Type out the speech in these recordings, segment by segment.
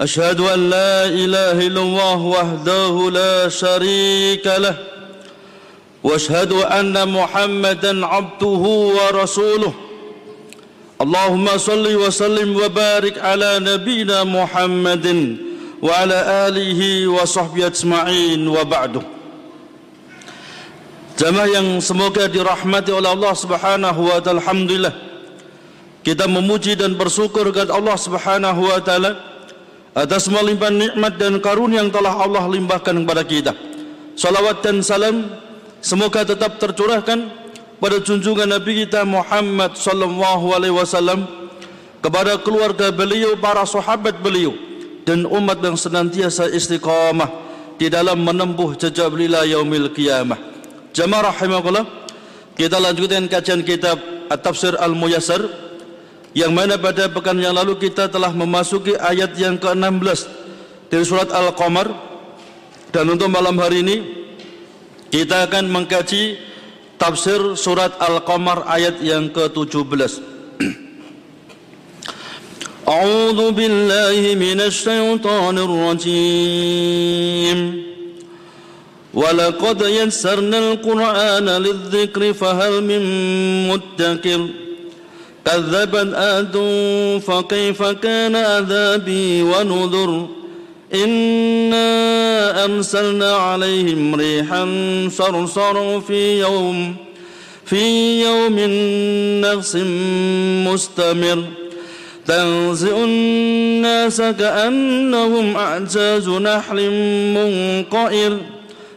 أشهد أن لا إله إلا الله وحده لا شريك له وأشهد أن محمدًا عبده ورسوله. اللهم صلِّ وسلِّم وبارِك على نبينا محمدٍ وعلى آله وصحبه أجمعين وبعده جماعة yang semoga dirahmati oleh Allah Subhanahu wa taala alhamdulillah. Kita memuji dan bersyukur kepada Allah Subhanahu wa taala. Atas melimpah nikmat dan karunia yang telah Allah limpahkan kepada kita. Salawat dan salam semoga tetap tercurahkan pada junjungan Nabi kita Muhammad sallallahu alaihi wasallam kepada keluarga beliau, para sahabat beliau dan umat yang senantiasa istiqamah di dalam menempuh jejak beliau yaumil qiyamah. Jamaah rahimakumullah, kita lanjutkan kajian kitab At-Tafsir Al-Muyassar yang mana pada pekan yang lalu kita telah memasuki ayat yang ke-16 dari surat Al-Qamar dan untuk malam hari ini kita akan mengkaji tafsir surat Al-Qamar ayat yang ke-17 A'udzu billahi minasy syaithanir rajim ولقد يسرنا القرآن للذكر فهل من مدكر كذبت آد فكيف كان عذابي ونذر إنا أرسلنا عليهم ريحا صرصرا في يوم في يوم نفس مستمر تنزئ الناس كأنهم أعجاز نحل منقئر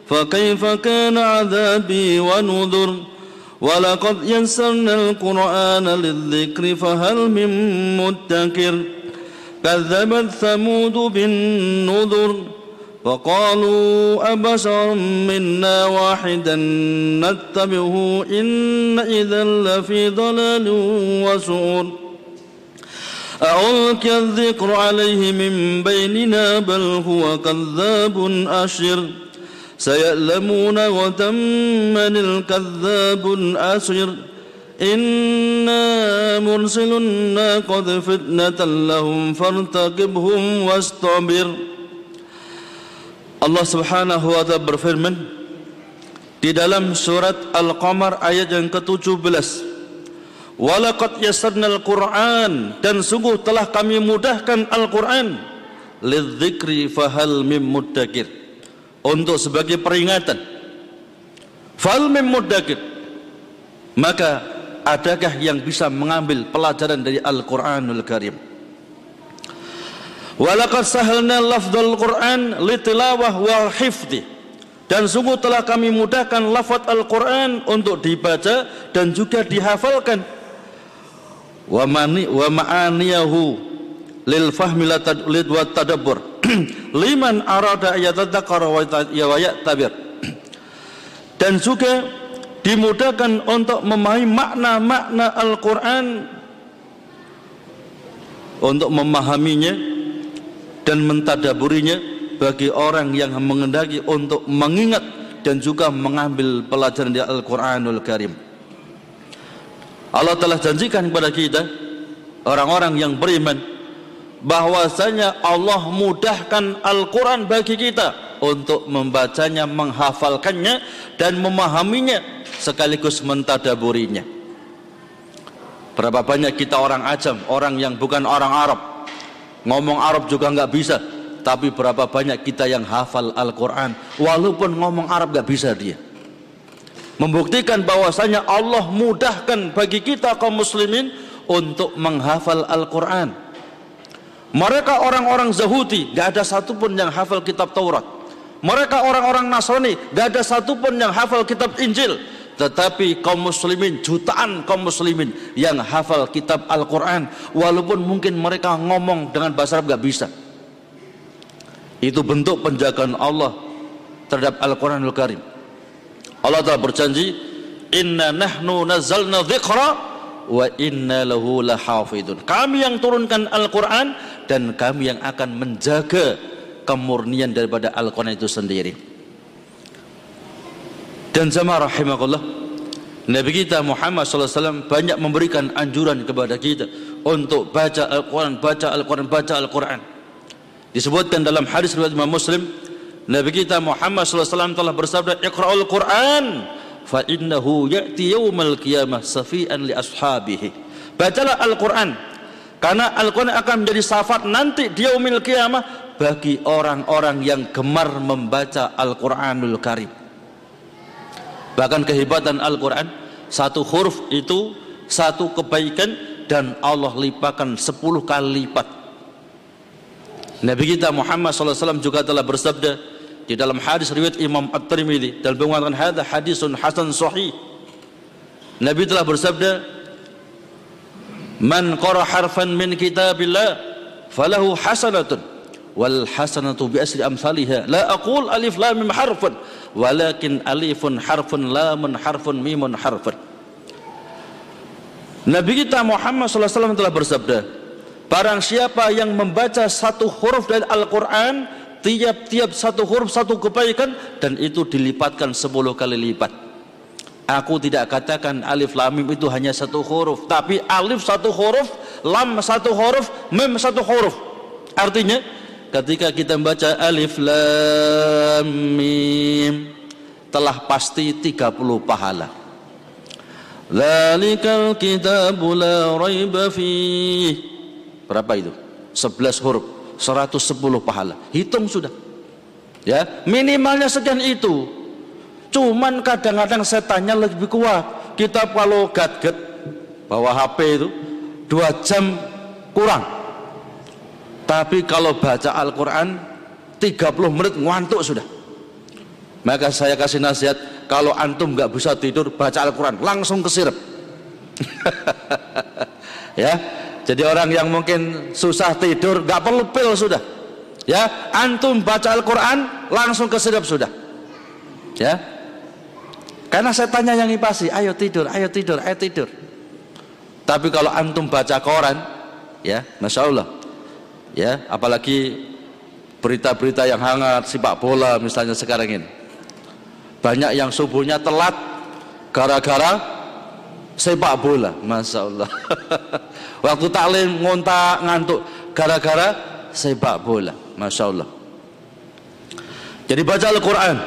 فكيف كان عذابي ونذر ولقد يسرنا القرآن للذكر فهل من مدكر كذبت ثمود بالنذر وقالوا أبشر منا واحدا نتبعه إن إذا لفي ضلال وسعور أعلك الذكر عليه من بيننا بل هو كذاب أشر سيعلمون غدا من الكذاب الأشر إنا مرسل الناقة فتنة لهم فارتقبهم واستبر Allah Subhanahu wa taala berfirman di dalam surat Al-Qamar ayat yang ke-17 Walaqad yassarnal Qur'an dan sungguh telah kami mudahkan Al-Qur'an lidzikri fahal mim muddakir untuk sebagai peringatan. Fal mim maka adakah yang bisa mengambil pelajaran dari Al-Qur'anul Karim? Walaqad sahalna lafdzul Qur'an litilawah wal hifdhi. Dan sungguh telah kami mudahkan lafaz Al-Qur'an untuk dibaca dan juga dihafalkan. Wa mani wa ma'aniyahu lil fahmi la tadabbur. Liman arada yatadzakkara wa tabir dan juga dimudahkan untuk memahami makna-makna Al-Qur'an. Untuk memahaminya dan mentadaburinya bagi orang yang mengendaki untuk mengingat dan juga mengambil pelajaran dari Al-Quranul Karim. Allah telah janjikan kepada kita orang-orang yang beriman bahwasanya Allah mudahkan Al-Quran bagi kita untuk membacanya, menghafalkannya dan memahaminya sekaligus mentadaburinya. Berapa banyak kita orang ajam, orang yang bukan orang Arab. Ngomong Arab juga nggak bisa tapi berapa banyak kita yang hafal Al-Quran walaupun ngomong Arab nggak bisa dia. Membuktikan bahwasanya Allah mudahkan bagi kita kaum muslimin untuk menghafal Al-Quran mereka orang-orang Zahudi nggak ada satupun yang hafal kitab Taurat mereka orang-orang Nasrani nggak ada satupun yang hafal kitab Injil tetapi kaum muslimin jutaan kaum muslimin yang hafal kitab Al-Quran walaupun mungkin mereka ngomong dengan bahasa Arab gak bisa Itu bentuk penjagaan Allah terhadap Al-Quranul Karim. Allah telah berjanji, Inna nahnu nazzalna dzikra wa inna lahu lahafidun. Kami yang turunkan Al-Quran dan kami yang akan menjaga kemurnian daripada Al-Quran itu sendiri. Dan sama rahimakullah, Nabi kita Muhammad SAW banyak memberikan anjuran kepada kita untuk baca Al-Quran, baca Al-Quran, baca Al-Quran. Disebutkan dalam hadis riwayat Imam Muslim, Nabi kita Muhammad SAW telah bersabda, Iqra'ul Quran, fa innahu ya'ti yawmal qiyamah safi'an li ashabihi. Bacalah Al-Quran, karena Al-Quran akan menjadi syafaat nanti di yaumil qiyamah bagi orang-orang yang gemar membaca Al-Quranul Karim. Bahkan kehebatan Al-Quran, satu huruf itu satu kebaikan dan Allah lipatkan sepuluh kali lipat. Nabi kita Muhammad SAW juga telah bersabda di dalam hadis riwayat Imam At-Tirmidzi dalam mengatakan hadis hadisun hasan sahih. Nabi telah bersabda, "Man qara harfan min kitabillah falahu hasanatun wal hasanatu bi asri amsalha la aqul alif lam mim harfun walakin alifun harfun lamun harfun mimun harfun. Nabi kita Muhammad SAW telah bersabda Barang siapa yang membaca satu huruf dari Al-Quran Tiap-tiap satu huruf satu kebaikan Dan itu dilipatkan sepuluh kali lipat Aku tidak katakan alif lam mim itu hanya satu huruf Tapi alif satu huruf Lam satu huruf Mim satu huruf. Artinya ketika kita membaca alif lam mim telah pasti 30 pahala. Zalikal kitabu la raiba fih. Berapa itu? 11 huruf 110 pahala. Hitung sudah. Ya minimalnya sekian itu cuman kadang-kadang setannya lebih kuat kita kalau gadget bawa HP itu dua jam kurang tapi kalau baca Al-Quran 30 menit ngantuk sudah. Maka saya kasih nasihat, kalau antum nggak bisa tidur baca Al-Quran, langsung kesirep. ya, jadi orang yang mungkin susah tidur nggak perlu pil sudah. Ya, antum baca Al-Quran langsung kesirep sudah. Ya, karena saya tanya yang ngipasi, ayo tidur, ayo tidur, ayo tidur. Tapi kalau antum baca koran, ya, masya Allah, ya apalagi berita-berita yang hangat sepak bola misalnya sekarang ini. Banyak yang subuhnya telat gara-gara sepak bola Masya Allah. Waktu taklim ngontak ngantuk gara-gara sepak bola Masya Allah. Jadi baca Al-Quran.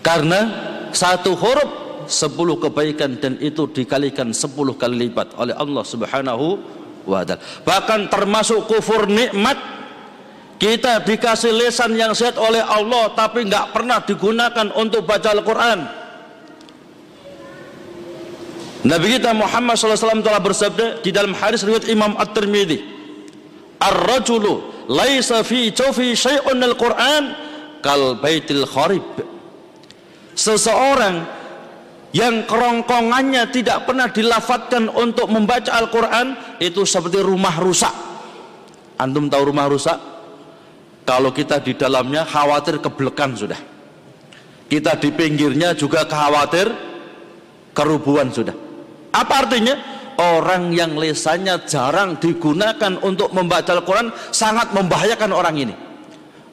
Karena satu huruf sepuluh kebaikan dan itu dikalikan sepuluh kali lipat oleh Allah subhanahu wa ta'ala. Bahkan termasuk kufur nikmat kita dikasih lesan yang sehat oleh Allah tapi nggak pernah digunakan untuk baca Al-Quran. Nabi kita Muhammad SAW telah bersabda di dalam hadis riwayat Imam At-Tirmidzi, "Ar-rajulu laisa fi jawfi syai'un al-Qur'an kal baitil kharib." Seseorang yang kerongkongannya tidak pernah dilafatkan untuk membaca Al-Quran itu seperti rumah rusak. Antum tahu rumah rusak? Kalau kita di dalamnya khawatir kebelekan sudah. Kita di pinggirnya juga khawatir kerubuhan sudah. Apa artinya? Orang yang lesannya jarang digunakan untuk membaca Al-Quran sangat membahayakan orang ini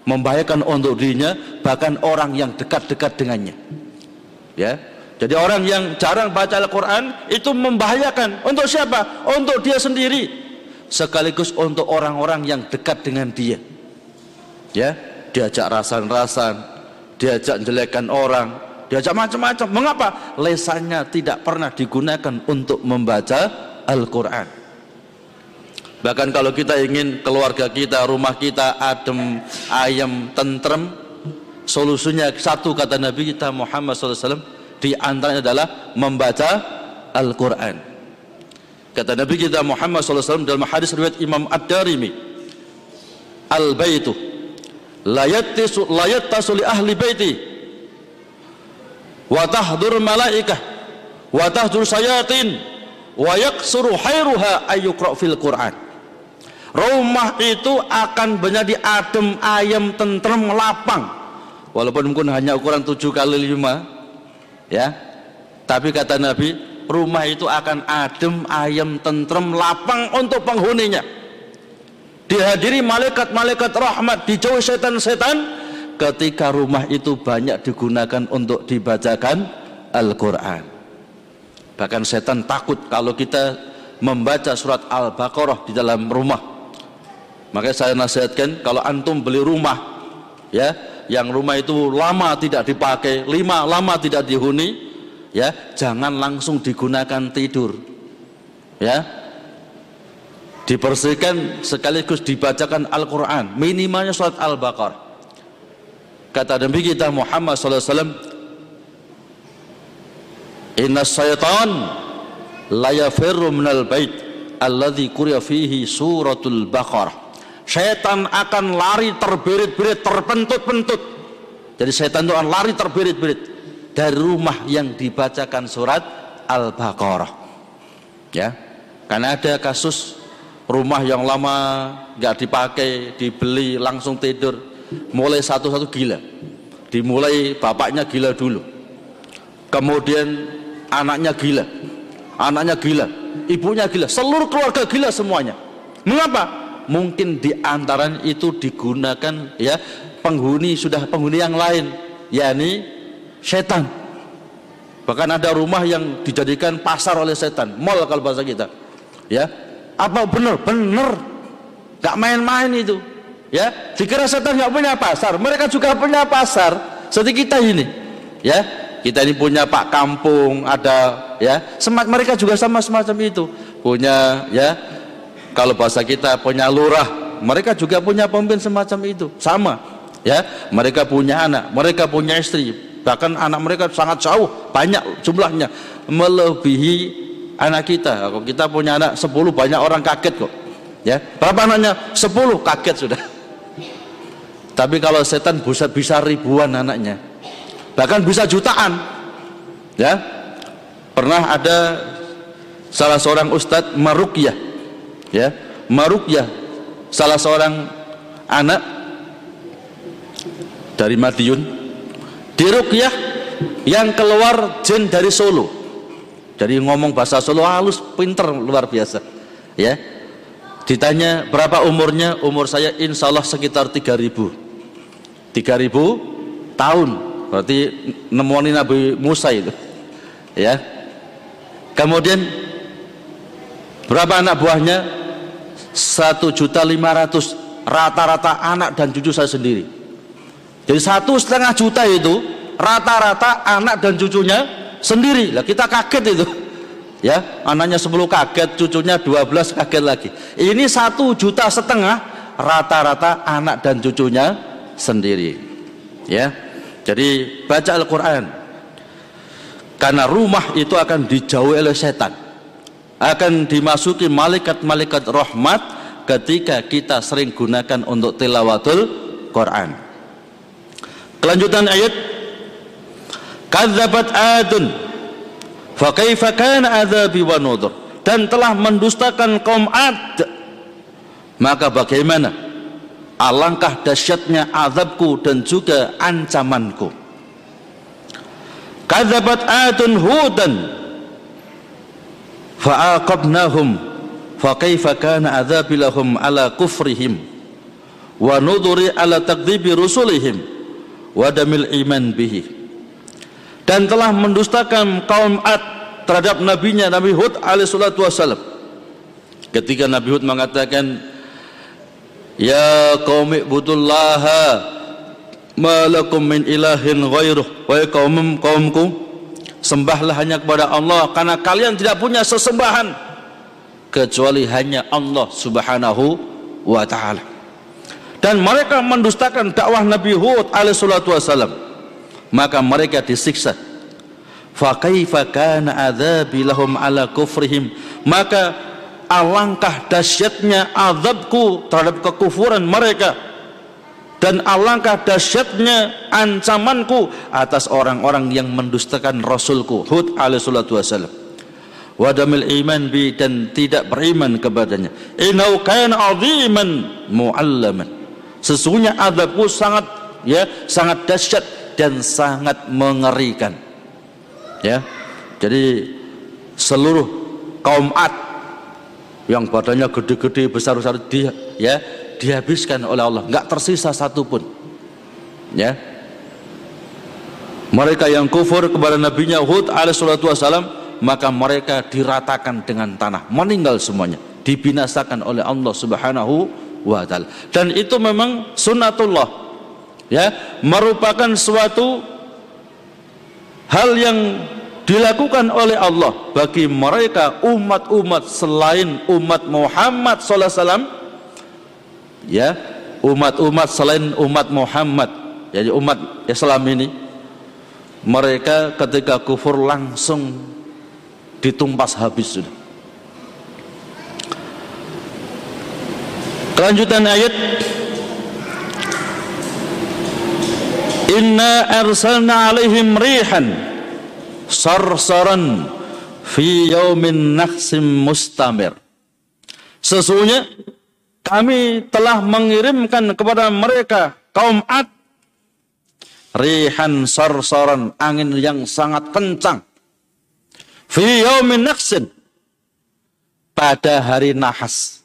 membahayakan untuk dirinya bahkan orang yang dekat-dekat dengannya ya jadi orang yang jarang baca Al-Quran itu membahayakan. Untuk siapa? Untuk dia sendiri. Sekaligus untuk orang-orang yang dekat dengan dia. Ya, diajak rasan-rasan, diajak jelekan orang, diajak macam-macam. Mengapa? Lesannya tidak pernah digunakan untuk membaca Al-Quran. Bahkan kalau kita ingin keluarga kita, rumah kita adem, ayam, tentrem, solusinya satu kata Nabi kita Muhammad SAW di antaranya adalah membaca Al-Quran. Kata Nabi kita Muhammad SAW dalam hadis riwayat Imam Ad-Darimi Al-Baitu layat tasuli ahli baiti wa tahdur malaikah wa tahdur sayatin wa yaksuru khairuha ayyukra fil Quran rumah itu akan menjadi adem ayam tentrem lapang. Walaupun mungkin hanya ukuran 7 kali 5 ya. Tapi kata Nabi rumah itu akan adem ayam tentrem lapang untuk penghuninya. Dihadiri malaikat-malaikat rahmat dijauhi setan-setan. Ketika rumah itu banyak digunakan untuk dibacakan Al-Quran. Bahkan setan takut kalau kita membaca surat Al-Baqarah di dalam rumah makanya saya nasihatkan kalau antum beli rumah ya yang rumah itu lama tidak dipakai lima lama tidak dihuni ya jangan langsung digunakan tidur ya. Dibersihkan sekaligus dibacakan Al-Quran minimalnya surat Al-Baqarah. Kata Nabi kita Muhammad SAW inna syaitan la yafirru minal bait alladhi kuriya fihi suratul baqarah syaitan akan lari terbirit-birit terpentut-pentut jadi syaitan itu akan lari terbirit-birit dari rumah yang dibacakan surat Al-Baqarah ya karena ada kasus rumah yang lama nggak dipakai dibeli langsung tidur mulai satu-satu gila dimulai bapaknya gila dulu kemudian anaknya gila anaknya gila, ibunya gila, seluruh keluarga gila semuanya. Mengapa? Mungkin di antaranya itu digunakan ya penghuni sudah penghuni yang lain, yakni setan. Bahkan ada rumah yang dijadikan pasar oleh setan, mall kalau bahasa kita. Ya, apa benar? Benar. Gak main-main itu. Ya, dikira setan nggak punya pasar, mereka juga punya pasar. Seperti kita ini. Ya, kita ini punya pak kampung ada ya semat mereka juga sama semacam itu punya ya kalau bahasa kita punya lurah mereka juga punya pemimpin semacam itu. Sama ya. Mereka punya anak mereka punya istri. Bahkan anak mereka sangat jauh banyak jumlahnya. Melebihi anak kita. Kalau kita punya anak 10 banyak orang kaget kok ya. Berapa anaknya? 10 kaget sudah. Tapi kalau setan bisa bisa ribuan anaknya. Bahkan bisa jutaan ya. Pernah ada salah seorang ustadz marukyah ya. Marukyah salah seorang anak dari Madiun. Dirukyah yang keluar jin dari Solo. Jadi ngomong bahasa Solo halus pinter luar biasa. Ya. Ditanya berapa umurnya? Umur saya insya Allah sekitar 3000 3000 tahun. Berarti nemoni Nabi Musa itu. Ya. Kemudian berapa anak buahnya? Satu juta lima ratus. Rata-rata anak dan cucu saya sendiri. Jadi satu setengah juta itu rata-rata anak dan cucunya sendiri. Lah kita kaget itu. Ya anaknya 10 kaget cucunya 12 kaget lagi. Ini satu juta setengah rata-rata anak dan cucunya sendiri. Ya jadi baca Al-Quran. Karena rumah itu akan dijauhi oleh setan. Akan dimasuki malaikat-malaikat rahmat ketika kita sering gunakan untuk tilawatul Quran. Kelanjutan ayat. Kadzabat adun. Fa kaifa kana adzabi wa nudur. Dan telah mendustakan kaum Ad. Maka bagaimana? Alangkah dahsyatnya azabku dan juga ancamanku. Kadzabat adun hudan fa'aqabnahum fa kaifa kana adzabi lahum ala kufrihim wa nuduri ala takdzibi rusulihim wa damil iman bihi dan telah mendustakan kaum Ad terhadap nabinya Nabi Hud alaihi salatu wasallam ketika Nabi Hud mengatakan Ya qaumi budullaha malakum min ilahin ghairuh. Wahai kaum kaumku sembahlah hanya kepada Allah karena kalian tidak punya sesembahan kecuali hanya Allah Subhanahu wa taala. Dan mereka mendustakan dakwah Nabi Hud alaihi salatu wasalam. Maka mereka disiksa. Fa kaifa kana adzabi lahum ala kufrihim? Maka alangkah dahsyatnya azabku terhadap kekufuran mereka dan alangkah dahsyatnya ancamanku atas orang-orang yang mendustakan rasulku Hud alaihi wasallam wa damil iman bi dan tidak beriman kepadanya. Inau kana aziman muallaman. Sesungguhnya adabku sangat ya sangat dahsyat dan sangat mengerikan. Ya jadi seluruh kaum Ad yang badannya gede-gede besar-besar dia ya dihabiskan oleh Allah. Nggak tersisa satupun. Ya. Mereka yang kufur kepada nabinya Hud alaihissalatu wassalam maka mereka diratakan dengan tanah. Meninggal semuanya. Dibinasakan oleh Allah Subhanahu wa taala. Dan itu memang sunnatullah. Ya. Merupakan suatu hal yang dilakukan oleh Allah bagi mereka umat-umat selain umat Muhammad sallallahu alaihi wasallam ya umat-umat selain umat Muhammad jadi umat Islam ini mereka ketika kufur langsung ditumpas habis sudah. Kelanjutan ayat Inna arsalna alaihim rihan sarsaran fi yaumin naqsim mustamir. Sesungguhnya kami telah mengirimkan kepada mereka kaum Ad rihan sarsaran angin yang sangat kencang. Fi yaumin naqsin. Pada hari nahas.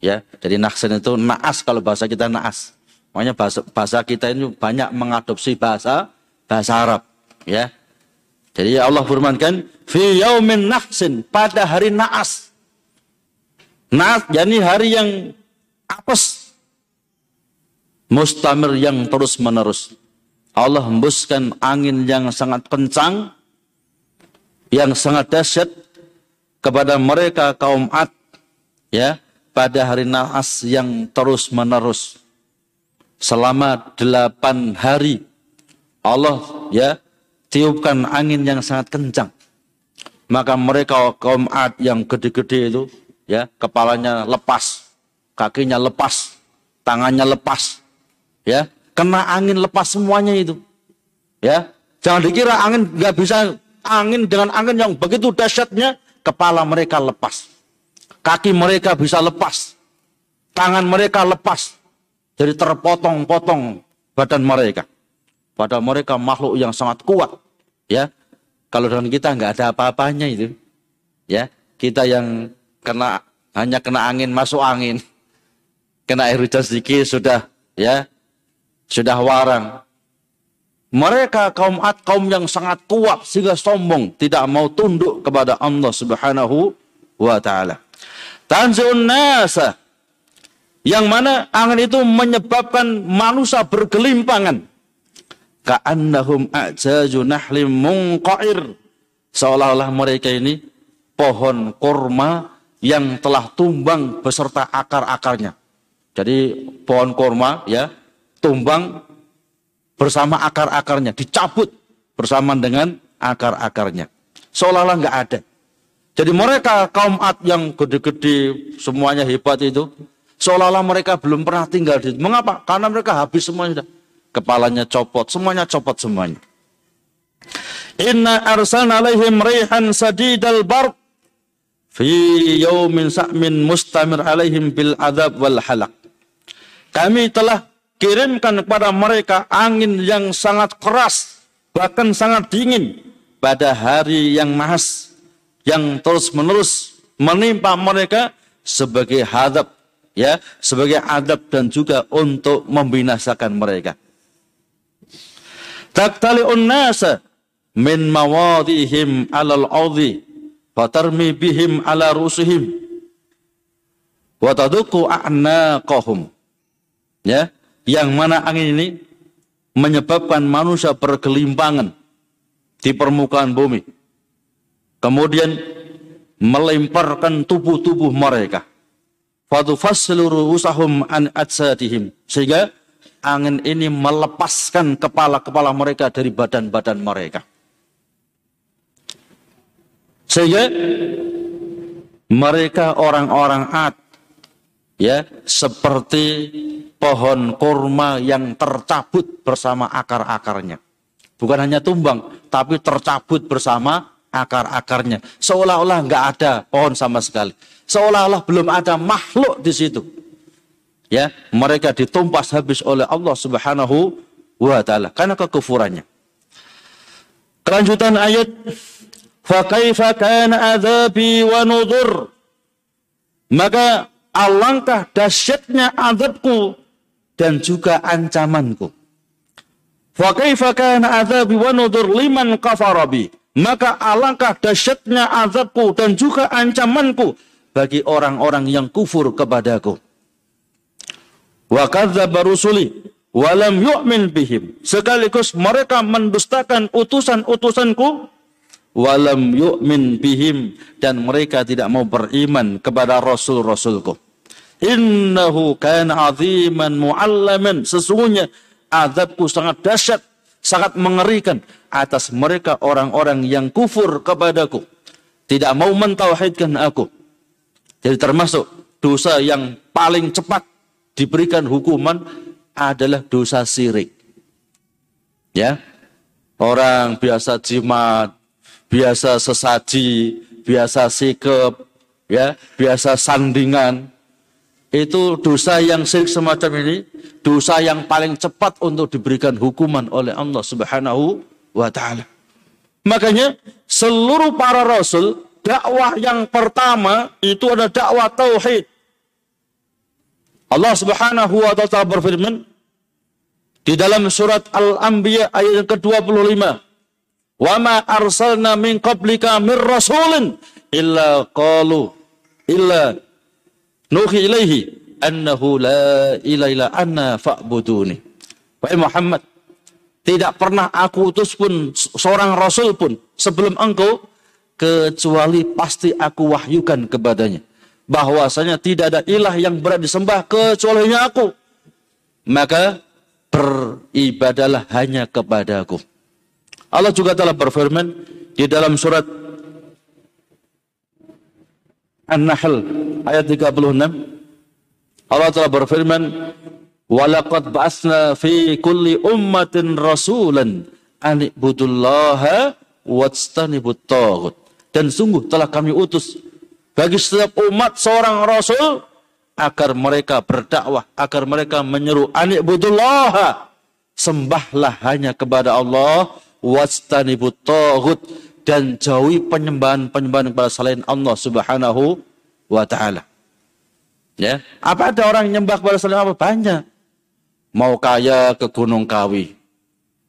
Ya jadi nahsin itu naas kalau bahasa kita naas. Makanya bahasa, bahasa kita ini banyak mengadopsi bahasa bahasa Arab. Ya. Jadi Allah firmankan fi yaumin nahsin pada hari naas. Naas jadi hari yang apes mustamir yang terus menerus Allah hembuskan angin yang sangat kencang yang sangat dahsyat kepada mereka kaum Ad ya pada hari naas yang terus menerus selama delapan hari Allah ya tiupkan angin yang sangat kencang. Maka mereka kaum Ad yang gede-gede itu ya kepalanya lepas kakinya lepas tangannya lepas ya kena angin lepas semuanya itu ya jangan dikira angin nggak bisa angin dengan angin yang begitu dahsyatnya, kepala mereka lepas. Kaki mereka bisa lepas. Tangan mereka lepas. Jadi terpotong-potong badan mereka. Pada mereka makhluk yang sangat kuat. Ya, kalau dengan kita nggak ada apa-apanya itu. Ya, kita yang kena hanya kena angin masuk angin, kena air hujan sedikit sudah ya sudah warang mereka kaum Ad kaum yang sangat kuat sehingga sombong tidak mau tunduk kepada Allah Subhanahu wa taala. Tanzun nasa yang mana angin itu menyebabkan manusia bergelimpangan. Ka'annahum a'jaju nahlim munqair. Seolah-olah mereka ini pohon kurma yang telah tumbang beserta akar-akarnya. Jadi pohon kurma ya tumbang bersama akar-akarnya, dicabut bersama dengan akar-akarnya. Seolah-olah nggak ada. Jadi mereka kaum Ad yang gede-gede semuanya hebat itu, seolah-olah mereka belum pernah tinggal di. Mengapa? Karena mereka habis semuanya. Kepalanya copot, semuanya copot semuanya. Inna arsalna alaihim rihan sadidal barq fi yaumin sa'min mustamir alaihim bil adab wal halak. Kami telah kirimkan kepada mereka angin yang sangat keras, bahkan sangat dingin pada hari yang nahas, yang terus-menerus menimpa mereka sebagai hadap, ya, sebagai adab dan juga untuk membinasakan mereka. Taktali'un nasa min mawadihim alal audhi fatarmi bihim ala rusihim wa taduku a'naqahum ya yang mana angin ini menyebabkan manusia bergelimpangan di permukaan bumi. Kemudian melemparkan tubuh-tubuh mereka. Usahum an adsadihim. Sehingga angin ini melepaskan kepala-kepala mereka dari badan-badan mereka. Sehingga mereka orang-orang Ad ya seperti pohon kurma yang tercabut bersama akar-akarnya. Bukan hanya tumbang, tapi tercabut bersama akar-akarnya. Seolah-olah nggak ada pohon sama sekali. Seolah-olah belum ada makhluk di situ. Ya, mereka ditumpas habis oleh Allah Subhanahu wa taala karena kekufurannya. Kelanjutan ayat fa kaifa kana adzabi wa nudhur maka alangkah dahsyatnya azabku dan juga ancamanku. Wa liman maka alangkah dahsyatnya azabku dan juga ancamanku bagi orang-orang yang kufur kepadaku. Wa rusuli walam yu'min bihim. Sekaligus mereka mendustakan utusan-utusanku walam yu'min bihim dan mereka tidak mau beriman kepada rasul-rasulku. Innahu kana aziman mu'allaman. Sesungguhnya azabku sangat dahsyat, sangat mengerikan atas mereka orang-orang yang kufur kepadaku. Tidak mau mentauhidkan aku. Jadi termasuk dosa yang paling cepat diberikan hukuman adalah dosa sirik. Ya. Orang biasa jimat, biasa sesaji, biasa sikap, ya, biasa sandingan. Itu dosa yang sirik semacam ini, dosa yang paling cepat untuk diberikan hukuman oleh Allah Subhanahu wa taala. Makanya seluruh para rasul dakwah yang pertama itu ada dakwah tauhid. Allah Subhanahu wa taala berfirman di dalam surat Al-Anbiya ayat yang ke-25. Wa ma arsalna min qablika min rasulin illa qalu illa nuhi ilaihi annahu la ilaha illa anna fa'buduni. Wahai Muhammad, tidak pernah aku utus pun seorang rasul pun sebelum engkau kecuali pasti aku wahyukan kepadanya bahwasanya tidak ada ilah yang berat disembah kecuali aku. Maka beribadalah hanya kepada aku. Allah juga telah berfirman di dalam surat An-Nahl ayat 36. Allah telah berfirman, "Walaqad ba'atsna fi kulli ummatin rasulan an ibudullaha wajtanibut taghut." Dan sungguh telah kami utus bagi setiap umat seorang rasul agar mereka berdakwah, agar mereka menyeru anik budullah. Sembahlah hanya kepada Allah, wastanibut taghut dan jauhi penyembahan-penyembahan kepada selain Allah Subhanahu wa taala. Ya, apa ada orang nyembah kepada selain Allah? Banyak. Mau kaya ke Gunung Kawi.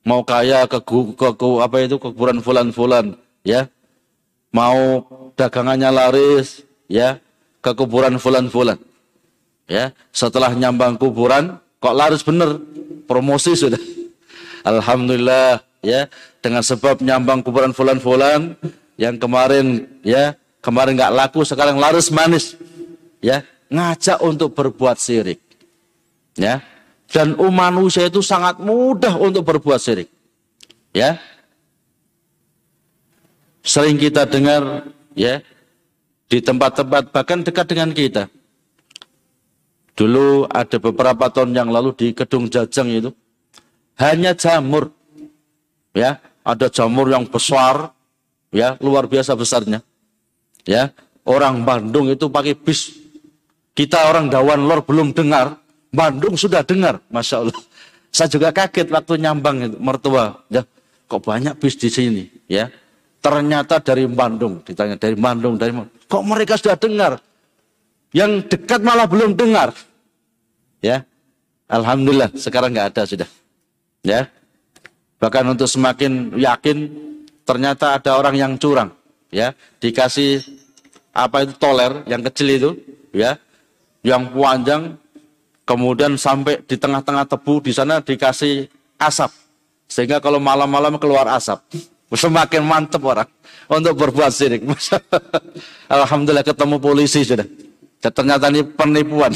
Mau kaya ke, ke, ke apa itu ke kuburan fulan-fulan, ya mau dagangannya laris ya ke kuburan fulan-fulan. Ya, setelah nyambang kuburan kok laris bener promosi sudah. Alhamdulillah ya dengan sebab nyambang kuburan fulan-fulan yang kemarin ya kemarin nggak laku sekarang laris manis ya ngajak untuk berbuat syirik ya dan manusia itu sangat mudah untuk berbuat syirik ya sering kita dengar ya di tempat-tempat bahkan dekat dengan kita. Dulu ada beberapa tahun yang lalu di Kedung Jajang itu hanya jamur. Ya, ada jamur yang besar ya, luar biasa besarnya. Ya, orang Bandung itu pakai bis. Kita orang Dawan Lor belum dengar, Bandung sudah dengar, masya Allah. Saya juga kaget waktu nyambang itu, mertua. Ya, kok banyak bis di sini, ya. Ternyata dari Bandung, ditanya dari Bandung, dari mana? Kok mereka sudah dengar? Yang dekat malah belum dengar. Ya, Alhamdulillah sekarang nggak ada sudah. Ya, bahkan untuk semakin yakin ternyata ada orang yang curang. Ya, dikasih apa itu toler yang kecil itu, ya, yang panjang, kemudian sampai di tengah-tengah tebu di sana dikasih asap, sehingga kalau malam-malam keluar asap. Semakin mantap orang untuk berbuat syirik. Alhamdulillah ketemu polisi sudah. Dan ternyata ini penipuan.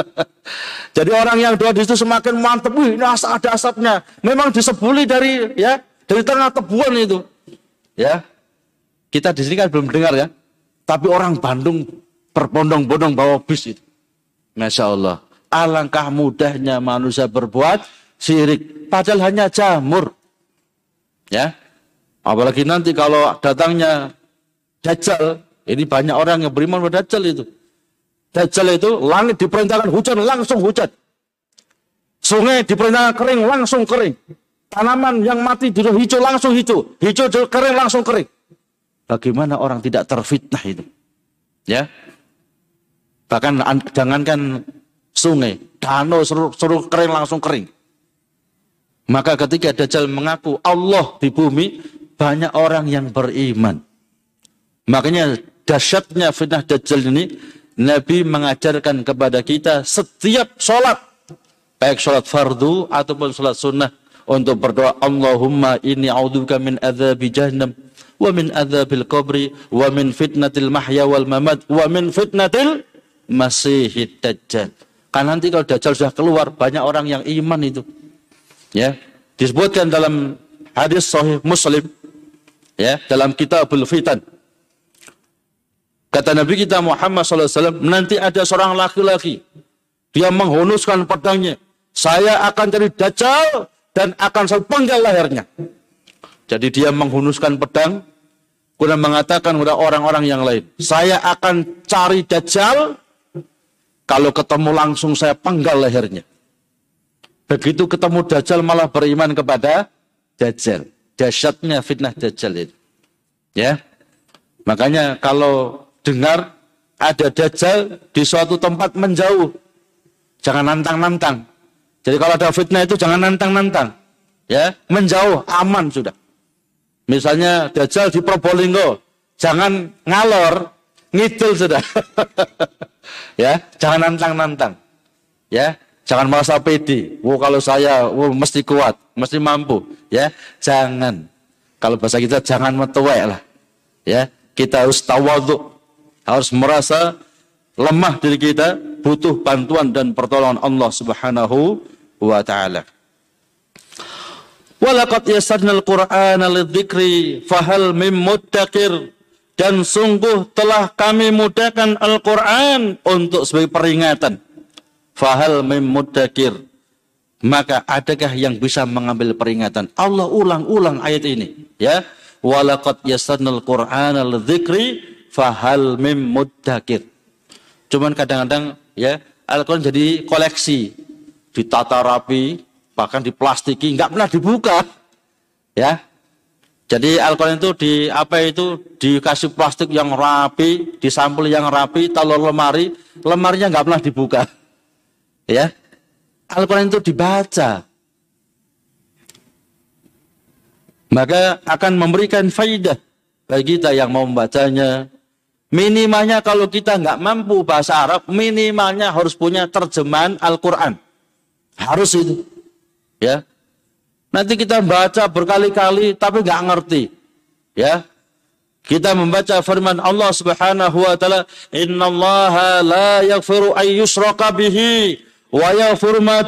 Jadi orang yang doa di situ semakin mantap. Wih, ini asap, ada asapnya. Memang disebuli dari ya dari tengah tebuan itu. Ya, kita di sini kan belum dengar ya. Tapi orang Bandung berbondong-bondong bawa bis itu. Masya Allah. Alangkah mudahnya manusia berbuat syirik. Padahal hanya jamur. Ya, Apalagi nanti kalau datangnya Dajjal, ini banyak orang yang beriman pada Dajjal itu. Dajjal itu langit diperintahkan hujan langsung hujan. Sungai diperintahkan kering langsung kering. Tanaman yang mati di hijau langsung hijau, hijau kering langsung kering. Bagaimana orang tidak terfitnah itu? Ya. Bahkan jangankan sungai, danau suruh kering langsung kering. Maka ketika Dajjal mengaku Allah di bumi, banyak orang yang beriman. Makanya dahsyatnya fitnah Dajjal ini, Nabi mengajarkan kepada kita setiap sholat, baik sholat fardu ataupun sholat sunnah, untuk berdoa Allahumma inni a'udzubika min adzabi jahannam wa min adzabil qabri wa min fitnatil mahya wal mamat wa min fitnatil masihid dajjal. Kan nanti kalau dajjal sudah keluar banyak orang yang iman itu. Ya, disebutkan dalam hadis sahih Muslim ya, dalam kitabul fitan. Kata Nabi kita Muhammad SAW, nanti ada seorang laki-laki. Dia menghunuskan pedangnya. Saya akan cari dajjal dan akan saya penggal lehernya. Jadi dia menghunuskan pedang, kemudian mengatakan kepada orang-orang yang lain, saya akan cari Dajjal, kalau ketemu langsung saya penggal lehernya. Begitu ketemu Dajjal malah beriman kepada Dajjal. Dahsyatnya fitnah Dajjal itu. Ya. Makanya kalau dengar ada Dajjal di suatu tempat menjauh, jangan nantang-nantang. Jadi kalau ada fitnah itu jangan nantang-nantang. Ya, menjauh, aman sudah. Misalnya Dajjal di Probolinggo, jangan ngalor, ngidul sudah. ya, jangan nantang-nantang. Ya, jangan merasa pede. Wow, kalau saya wow, mesti kuat, mesti mampu. Ya, jangan. Kalau bahasa kita jangan metuwek lah. Ya, kita harus tawaduk, harus merasa lemah diri kita, butuh bantuan dan pertolongan Allah Subhanahu wa taala. Walaqad yasadnal Qur'ana lidzikri fahal mim muddakir dan sungguh telah kami mudahkan Al-Qur'an untuk sebagai peringatan. Fahal mim muddakir maka adakah yang bisa mengambil peringatan? Allah ulang-ulang ayat ini, ya. Walaqad yasadnal Qur'ana lidzikri fahal mim muddakir. Cuman kadang-kadang ya Al-Quran jadi koleksi ditata rapi, bahkan diplastiki, nggak pernah dibuka. Ya. Jadi Al-Quran itu di apa itu dikasih plastik yang rapi, disampul yang rapi, taruh lemari, lemarinya nggak pernah dibuka. Ya. Al-Quran itu dibaca. Maka akan memberikan faidah bagi kita yang mau membacanya. Minimalnya kalau kita nggak mampu bahasa Arab, minimalnya harus punya terjemahan Al-Quran. Harus itu. Ya. Nanti kita baca berkali-kali tapi nggak ngerti. Ya. Kita membaca firman Allah Subhanahu wa taala, "Innallaha la yaghfiru yushraka bihi wa yaghfiru ma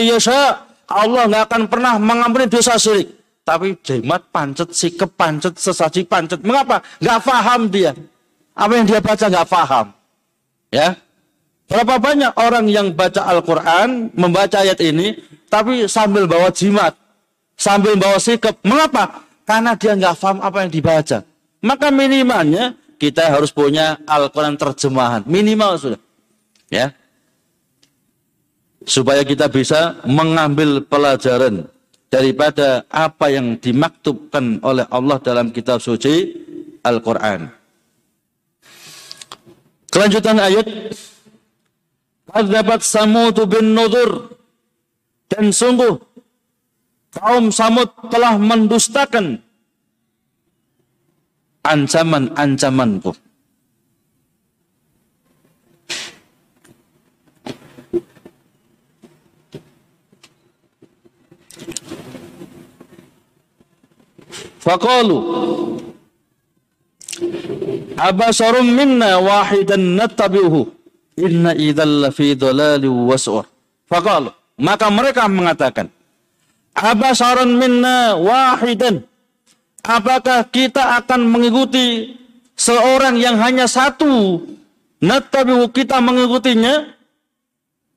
yasha." Allah nggak akan pernah mengampuni dosa syirik. Tapi jimat pancet, sikep pancet, sesaji pancet. Mengapa? Nggak paham dia. Apa yang dia baca nggak paham. Ya. Berapa banyak orang yang baca Al-Quran, membaca ayat ini, tapi sambil bawa jimat, sambil bawa sikap. Mengapa? Karena dia nggak paham apa yang dibaca. Maka minimalnya kita harus punya Al-Quran terjemahan. Minimal sudah. Ya. Supaya kita bisa mengambil pelajaran daripada apa yang dimaktubkan oleh Allah dalam kitab suci Al-Quran. Kelanjutan ayat Kadzabat Samud bin Nudur. Dan sungguh kaum Samud telah mendustakan ancaman-ancamanku. Faqalu Abasarum minna wahidan nattabi'uhu Inna idzal fi dhalali was'ur. Faqal, maka mereka mengatakan, Abasaran minna wahidan. Apakah kita akan mengikuti seorang yang hanya satu? Nattabi'u kita mengikutinya?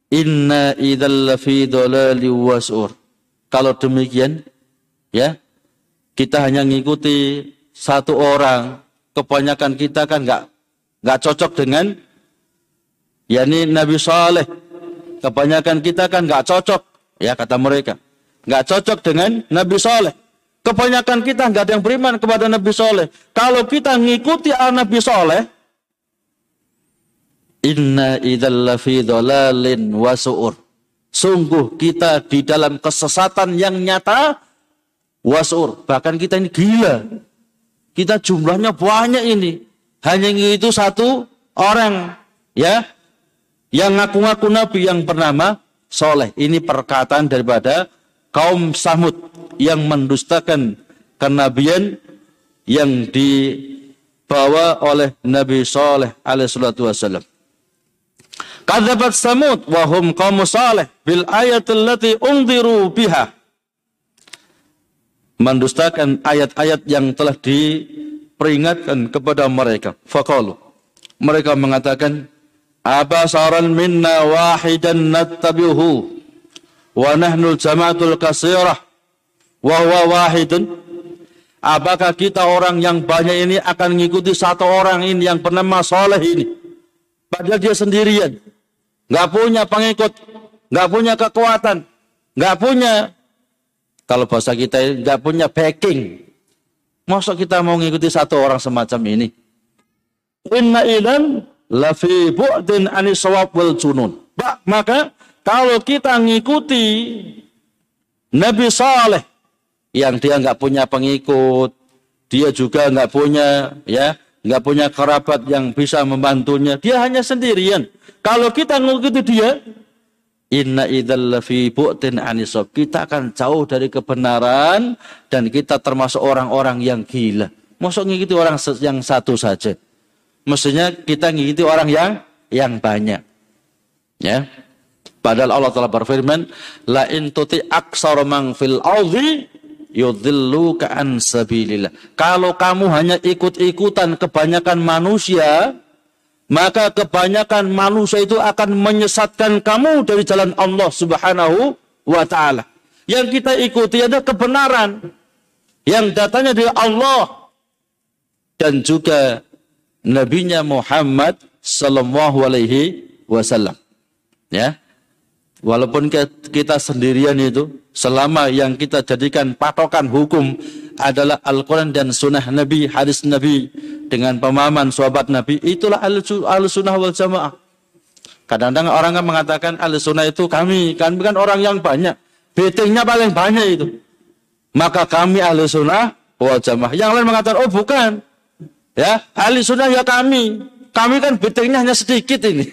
Inna idzal fi dhalali was'ur. Kalau demikian, ya, kita hanya ngikuti satu orang, kebanyakan kita kan nggak nggak cocok dengan yakni Nabi Saleh. Kebanyakan kita kan nggak cocok, ya kata mereka, nggak cocok dengan Nabi Saleh. Kebanyakan kita nggak ada yang beriman kepada Nabi Saleh. Kalau kita ngikuti al Nabi Saleh, Inna idalla fi dhalalin wa su'ur. Sungguh kita di dalam kesesatan yang nyata wasur. Bahkan kita ini gila. Kita jumlahnya banyak ini. Hanya itu satu orang ya yang ngaku-ngaku nabi yang bernama Soleh. Ini perkataan daripada kaum Samud yang mendustakan kenabian yang dibawa oleh Nabi Soleh alaihissalatu wassalam. Kadzabat Samud wa hum qaum salih bil ayatil lati undiru biha. Mendustakan ayat-ayat yang telah diperingatkan kepada mereka. Faqalu. Mereka mengatakan, "Abasaran minna wahidan nattabi'uhu wa nahnu jama'atul kasirah wa huwa wahidun." Apakah kita orang yang banyak ini akan mengikuti satu orang ini yang bernama Saleh ini? Padahal dia sendirian nggak punya pengikut, nggak punya kekuatan, nggak punya kalau bahasa kita nggak punya backing. Masa kita mau ngikuti satu orang semacam ini? Inna ilan lafi bu'din anisawab wal junun. Maka kalau kita ngikuti Nabi Saleh yang dia nggak punya pengikut, dia juga nggak punya ya nggak punya kerabat yang bisa membantunya, dia hanya sendirian. Kalau kita mengikuti dia, inna idzal fi bu'tin anisab. Kita akan jauh dari kebenaran dan kita termasuk orang-orang yang gila. Masuk ngikuti orang yang satu saja. Mestinya kita ngikuti orang yang yang banyak. Ya. Padahal Allah telah berfirman, la in tuti aksar mang fil yudhilluka an sabilillah. Kalau kamu hanya ikut-ikutan kebanyakan manusia, maka kebanyakan manusia itu akan menyesatkan kamu dari jalan Allah Subhanahu wa taala. Yang kita ikuti ada kebenaran yang datanya dari Allah dan juga nabinya Muhammad sallallahu alaihi wasallam. Ya. Walaupun kita sendirian itu, selama yang kita jadikan patokan hukum adalah Al-Quran dan sunnah Nabi, hadis Nabi, dengan pemahaman sahabat Nabi, itulah al-sunnah wal jamaah. Kadang-kadang orang kan mengatakan al-sunnah itu kami, kan orang yang banyak. Betingnya paling banyak itu. Maka kami al-sunnah wal jamaah. Yang lain mengatakan, oh bukan. Ya, al-sunnah ya kami. Kami kan betingnya hanya sedikit ini.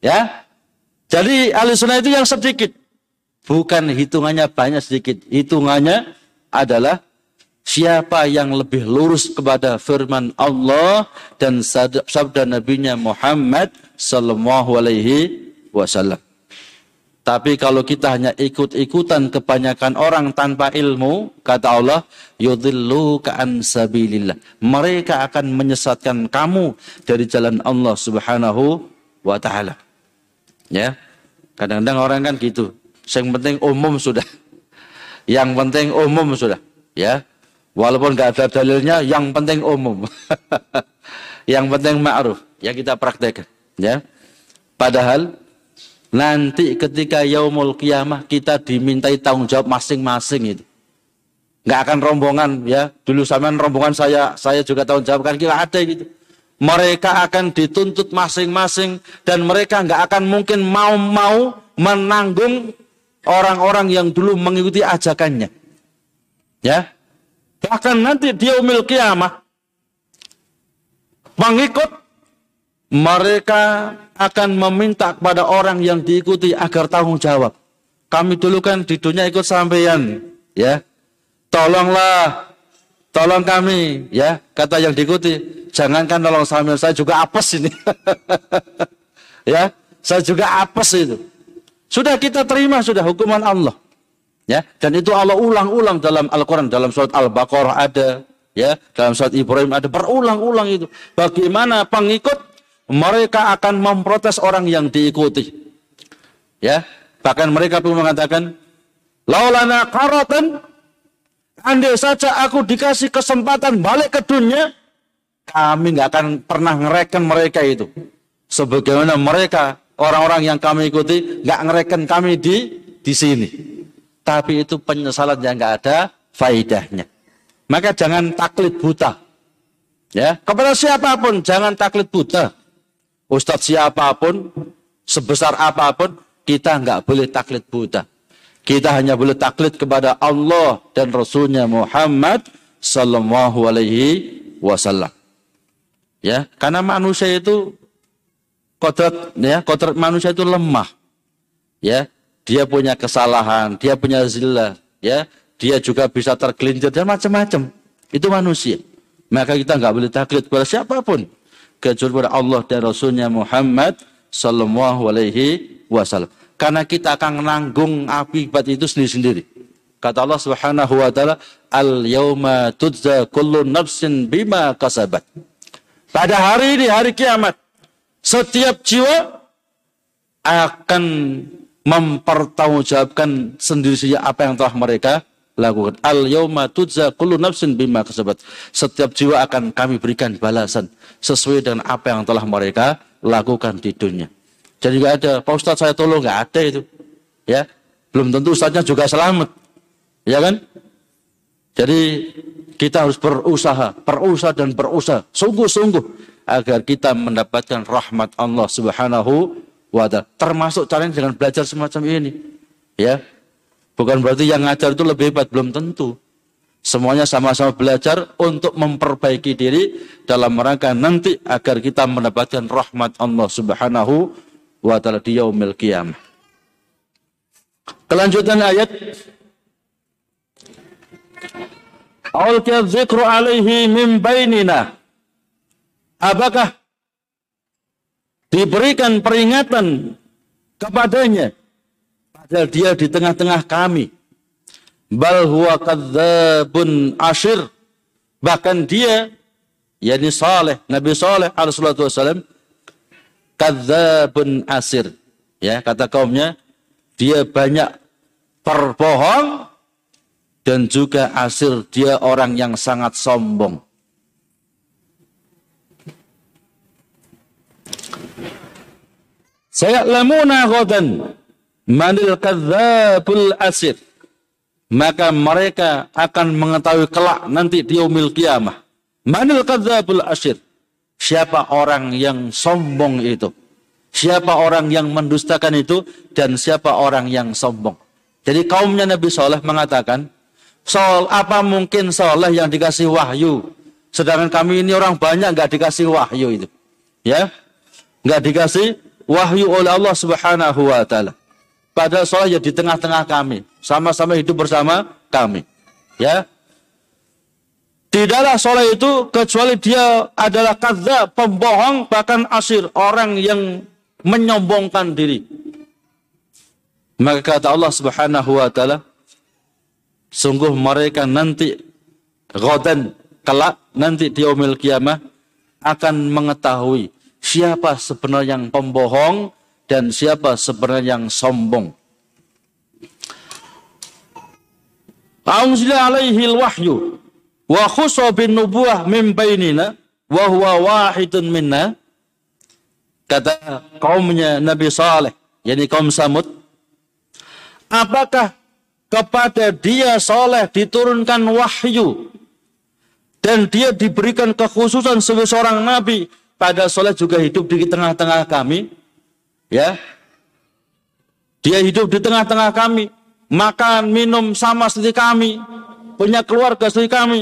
Ya, jadi ahli sunnah itu yang sedikit. Bukan hitungannya banyak sedikit. Hitungannya adalah siapa yang lebih lurus kepada firman Allah dan sabda nabinya Muhammad sallallahu alaihi wasallam. Tapi kalau kita hanya ikut-ikutan kebanyakan orang tanpa ilmu, kata Allah, yudhillu ka'an sabilillah. Mereka akan menyesatkan kamu dari jalan Allah subhanahu wa ta'ala. Ya. Kadang-kadang orang kan gitu. Yang penting umum sudah. Yang penting umum sudah. Ya. Walaupun nggak ada dalilnya, yang penting umum. yang penting ma'ruf. Ya kita praktekkan. Ya. Padahal nanti ketika yaumul kiamah kita dimintai tanggung jawab masing-masing itu. Nggak akan rombongan ya. Dulu sama rombongan saya, saya juga tanggung jawab kan kira ada gitu mereka akan dituntut masing-masing dan mereka nggak akan mungkin mau-mau menanggung orang-orang yang dulu mengikuti ajakannya. Ya. Bahkan nanti dia umil kiamah pengikut mereka akan meminta kepada orang yang diikuti agar tanggung jawab. Kami dulu kan di dunia ikut sampeyan, ya. Tolonglah Tolong kami, ya, kata yang diikuti. Jangankan tolong sambil saya juga apes ini. ya, saya juga apes itu. Sudah kita terima sudah hukuman Allah. Ya, dan itu Allah ulang-ulang dalam Al-Qur'an, dalam surat Al-Baqarah ada, ya, dalam surat Ibrahim ada berulang-ulang itu. Bagaimana pengikut mereka akan memprotes orang yang diikuti. Ya, bahkan mereka pun mengatakan, "Laulana qaratan andai saja aku dikasih kesempatan balik ke dunia, kami nggak akan pernah ngereken mereka itu. Sebagaimana mereka orang-orang yang kami ikuti nggak ngereken kami di di sini. Tapi itu penyesalan yang nggak ada faidahnya. Maka jangan taklid buta. Ya, kepada siapa pun jangan taklid buta. Ustadz siapa pun, sebesar apa pun, kita nggak boleh taklid buta. Kita hanya boleh taklid kepada Allah dan Rasulnya Muhammad Sallallahu Alaihi Wasallam. Ya, karena manusia itu kodrat, ya, kodrat manusia itu lemah. Ya, dia punya kesalahan, dia punya zillah, ya, dia juga bisa tergelincir dan macam-macam. Itu manusia. Maka kita nggak boleh taklid kepada siapa pun kecuali kepada Allah dan Rasulnya Muhammad Sallallahu Alaihi Wasallam. Karena kita akan menanggung akibat itu sendiri-sendiri. Kata Allah Subhanahu Wa Taala, Al yauma tudza kullu nafsin bima kasabat. Pada hari ini, hari kiamat, setiap jiwa akan mempertanggungjawabkan sendiri saja apa yang telah mereka lakukan. Al yauma tudza kullu nafsin bima kasabat. Setiap jiwa akan kami berikan balasan sesuai dengan apa yang telah mereka lakukan di dunia. Jadi nggak ada, Pak Ustadz saya tolong nggak ada itu. Ya, belum tentu Ustadznya juga selamat. Ya kan? Jadi kita harus berusaha, berusaha dan berusaha, sungguh-sungguh agar kita mendapatkan rahmat Allah Subhanahu wa taala. Termasuk caranya dengan belajar semacam ini. Ya, Bukan berarti yang ngajar itu lebih hebat, belum tentu. Semuanya sama-sama belajar untuk memperbaiki diri dalam rangka nanti agar kita mendapatkan rahmat Allah Subhanahu wa taala di yaumil qiyamah. Kelanjutan ayat dzikru alaihi min bainina. Apakah diberikan peringatan kepadanya Padahal dia di tengah-tengah kami. Bal huwa kadzabun ashir. Bahkan dia, yakni Saleh, Nabi Saleh alaihi wasallam, kadzabun asir. Ya, kata kaumnya, dia banyak berbohong dan juga asir dia orang yang sangat sombong. Saya lamuna ghadan manil kadzabul asir. Maka mereka akan mengetahui kelak nanti di umil kiamah. Manil kadzabul asir. Siapa orang yang sombong itu? Siapa orang yang mendustakan itu? Dan siapa orang yang sombong? Jadi kaumnya Nabi Soleh mengatakan Sol, apa mungkin Soleh yang dikasih wahyu? Sedangkan kami ini orang banyak nggak dikasih wahyu itu. Ya nggak dikasih wahyu oleh Allah Subhanahu wa taala Padahal soleh ya di tengah-tengah kami. Sama-sama hidup bersama kami. Ya. Tidaklah soleh itu kecuali dia adalah kata pembohong, bahkan asir. Orang yang menyombongkan diri. Maka kata Allah subhanahu wa ta'ala, sungguh mereka nanti godan kelak nanti di umil kiamah akan mengetahui siapa sebenarnya yang pembohong dan siapa sebenarnya yang sombong. A'unzila alaihi wahyu wa khusa bin nubuah min bainina wa huwa wahidun minna kata kaumnya Nabi Saleh yakni kaum Samud apakah kepada dia Saleh diturunkan wahyu dan dia diberikan kekhususan sebagai seorang nabi pada Saleh juga hidup di tengah-tengah kami Ya. Dia hidup di tengah-tengah kami, makan, minum sama seperti kami, punya keluarga seperti kami.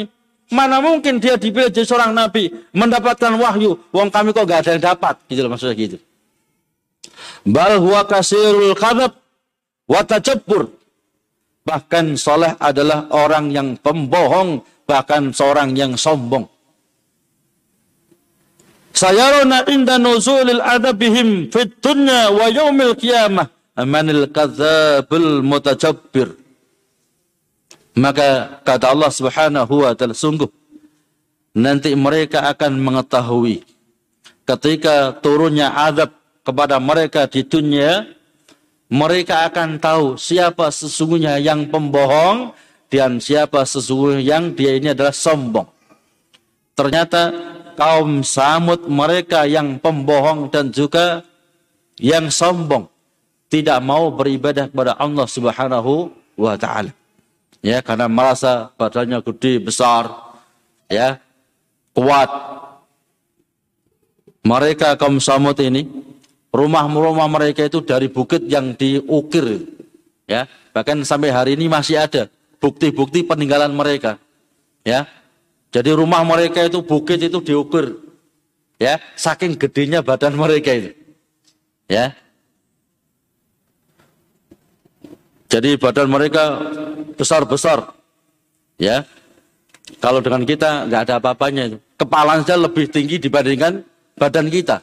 Mana mungkin dia dipilih jadi seorang nabi, mendapatkan wahyu, wong kami kok gak ada yang dapat, gitu loh maksudnya gitu. Bal huwa kasirul kadab wa Bahkan soleh adalah orang yang pembohong, bahkan seorang yang sombong. Sayaruna inda nuzulil adabihim fit dunya wa yaumil qiyamah amanil kadzabul mutajabbir. Maka kata Allah Subhanahu wa taala sungguh nanti mereka akan mengetahui ketika turunnya adab kepada mereka di dunia mereka akan tahu siapa sesungguhnya yang pembohong dan siapa sesungguhnya yang dia ini adalah sombong. Ternyata kaum Samud mereka yang pembohong dan juga yang sombong tidak mau beribadah kepada Allah Subhanahu wa taala. Ya, karena merasa badannya gede, besar, ya, kuat. Mereka kaum Samud ini rumah-rumah mereka itu dari bukit yang diukir. Ya, bahkan sampai hari ini masih ada bukti-bukti peninggalan mereka. Ya. Jadi rumah mereka itu bukit itu diukir. Ya, saking gedenya badan mereka itu. Ya. Jadi badan mereka besar-besar. Ya. Kalau dengan kita nggak ada apa-apanya itu. Kepalanya lebih tinggi dibandingkan badan kita.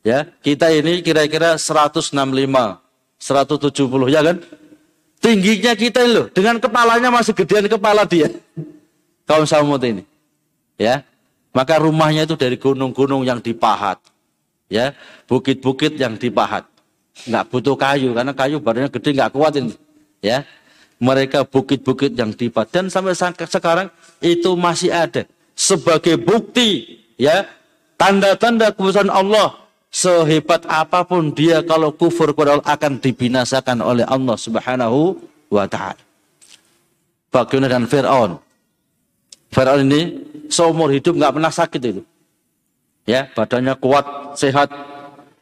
Ya, kita ini kira-kira 165, 170 ya kan? Tingginya kita loh, dengan kepalanya masih gedean kepala dia. Kaum Samud ini. Ya. Maka rumahnya itu dari gunung-gunung yang dipahat. Ya, bukit-bukit yang dipahat. Nggak butuh kayu karena kayu badannya gede nggak kuat ini ya mereka bukit-bukit yang di dan sampai sekarang itu masih ada sebagai bukti ya tanda-tanda kebesaran Allah sehebat apa pun dia kalau kufur kepada Allah akan dibinasakan oleh Allah Subhanahu wa taala. Bagaimana dengan Firaun? Firaun ini seumur hidup nggak pernah sakit itu. Ya, badannya kuat, sehat,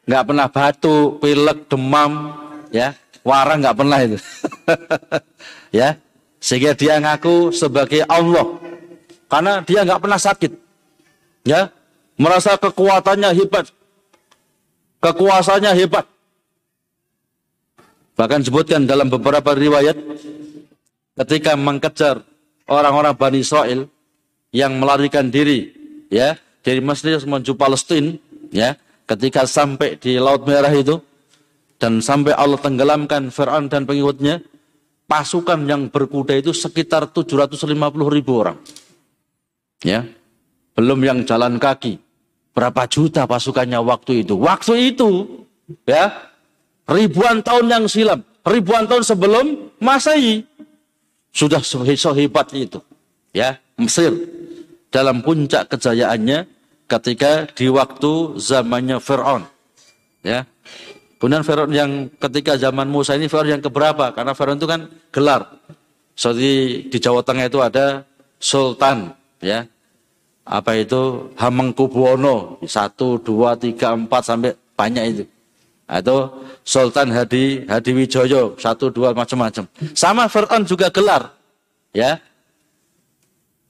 nggak pernah batuk, pilek, demam, ya warang nggak pernah itu. ya, sehingga dia ngaku sebagai Allah. Karena dia nggak pernah sakit. Ya, merasa kekuatannya hebat. Kekuasaannya hebat. Bahkan sebutkan dalam beberapa riwayat ketika mengejar orang-orang Bani Israel yang melarikan diri ya dari Mesir menuju Palestina ya ketika sampai di Laut Merah itu dan sampai Allah tenggelamkan Fir'aun dan pengikutnya, pasukan yang berkuda itu sekitar 750 ribu orang. Ya, belum yang jalan kaki. Berapa juta pasukannya waktu itu? Waktu itu, ya, ribuan tahun yang silam, ribuan tahun sebelum Masehi sudah sehebat itu. Ya, Mesir dalam puncak kejayaannya ketika di waktu zamannya Fir'aun. Ya, Kemudian Firaun yang ketika zaman Musa ini Firaun yang keberapa? Karena Firaun itu kan gelar. So di, di Jawa Tengah itu ada Sultan, ya. Apa itu Hamengkubuwono satu, dua, tiga, empat sampai banyak itu. Atau Sultan Hadi Hadi Wijoyo satu, dua macam-macam. Sama Firaun juga gelar, ya.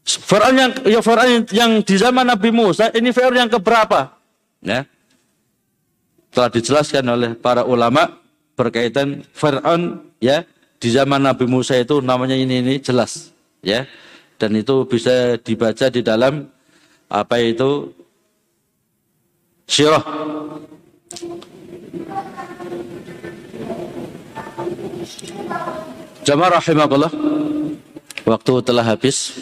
Firaun yang ya Firaun yang di zaman Nabi Musa ini Firaun yang keberapa? Ya. Telah dijelaskan oleh para ulama berkaitan Fir'aun ya di zaman Nabi Musa itu namanya ini ini jelas ya. Dan itu bisa dibaca di dalam apa itu? Syirah. Jamaah rahimahullah Waktu telah habis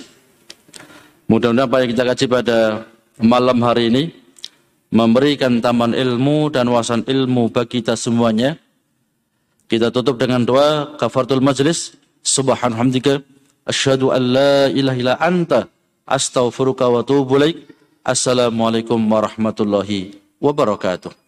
Mudah-mudahan apa yang kita kaji pada malam hari ini memberikan taman ilmu dan wawasan ilmu bagi kita semuanya. Kita tutup dengan doa kafaratul majlis. Subhanallah. Asyhadu an la ilaha illa anta astaghfiruka wa atubu ilaik. Assalamualaikum warahmatullahi wabarakatuh.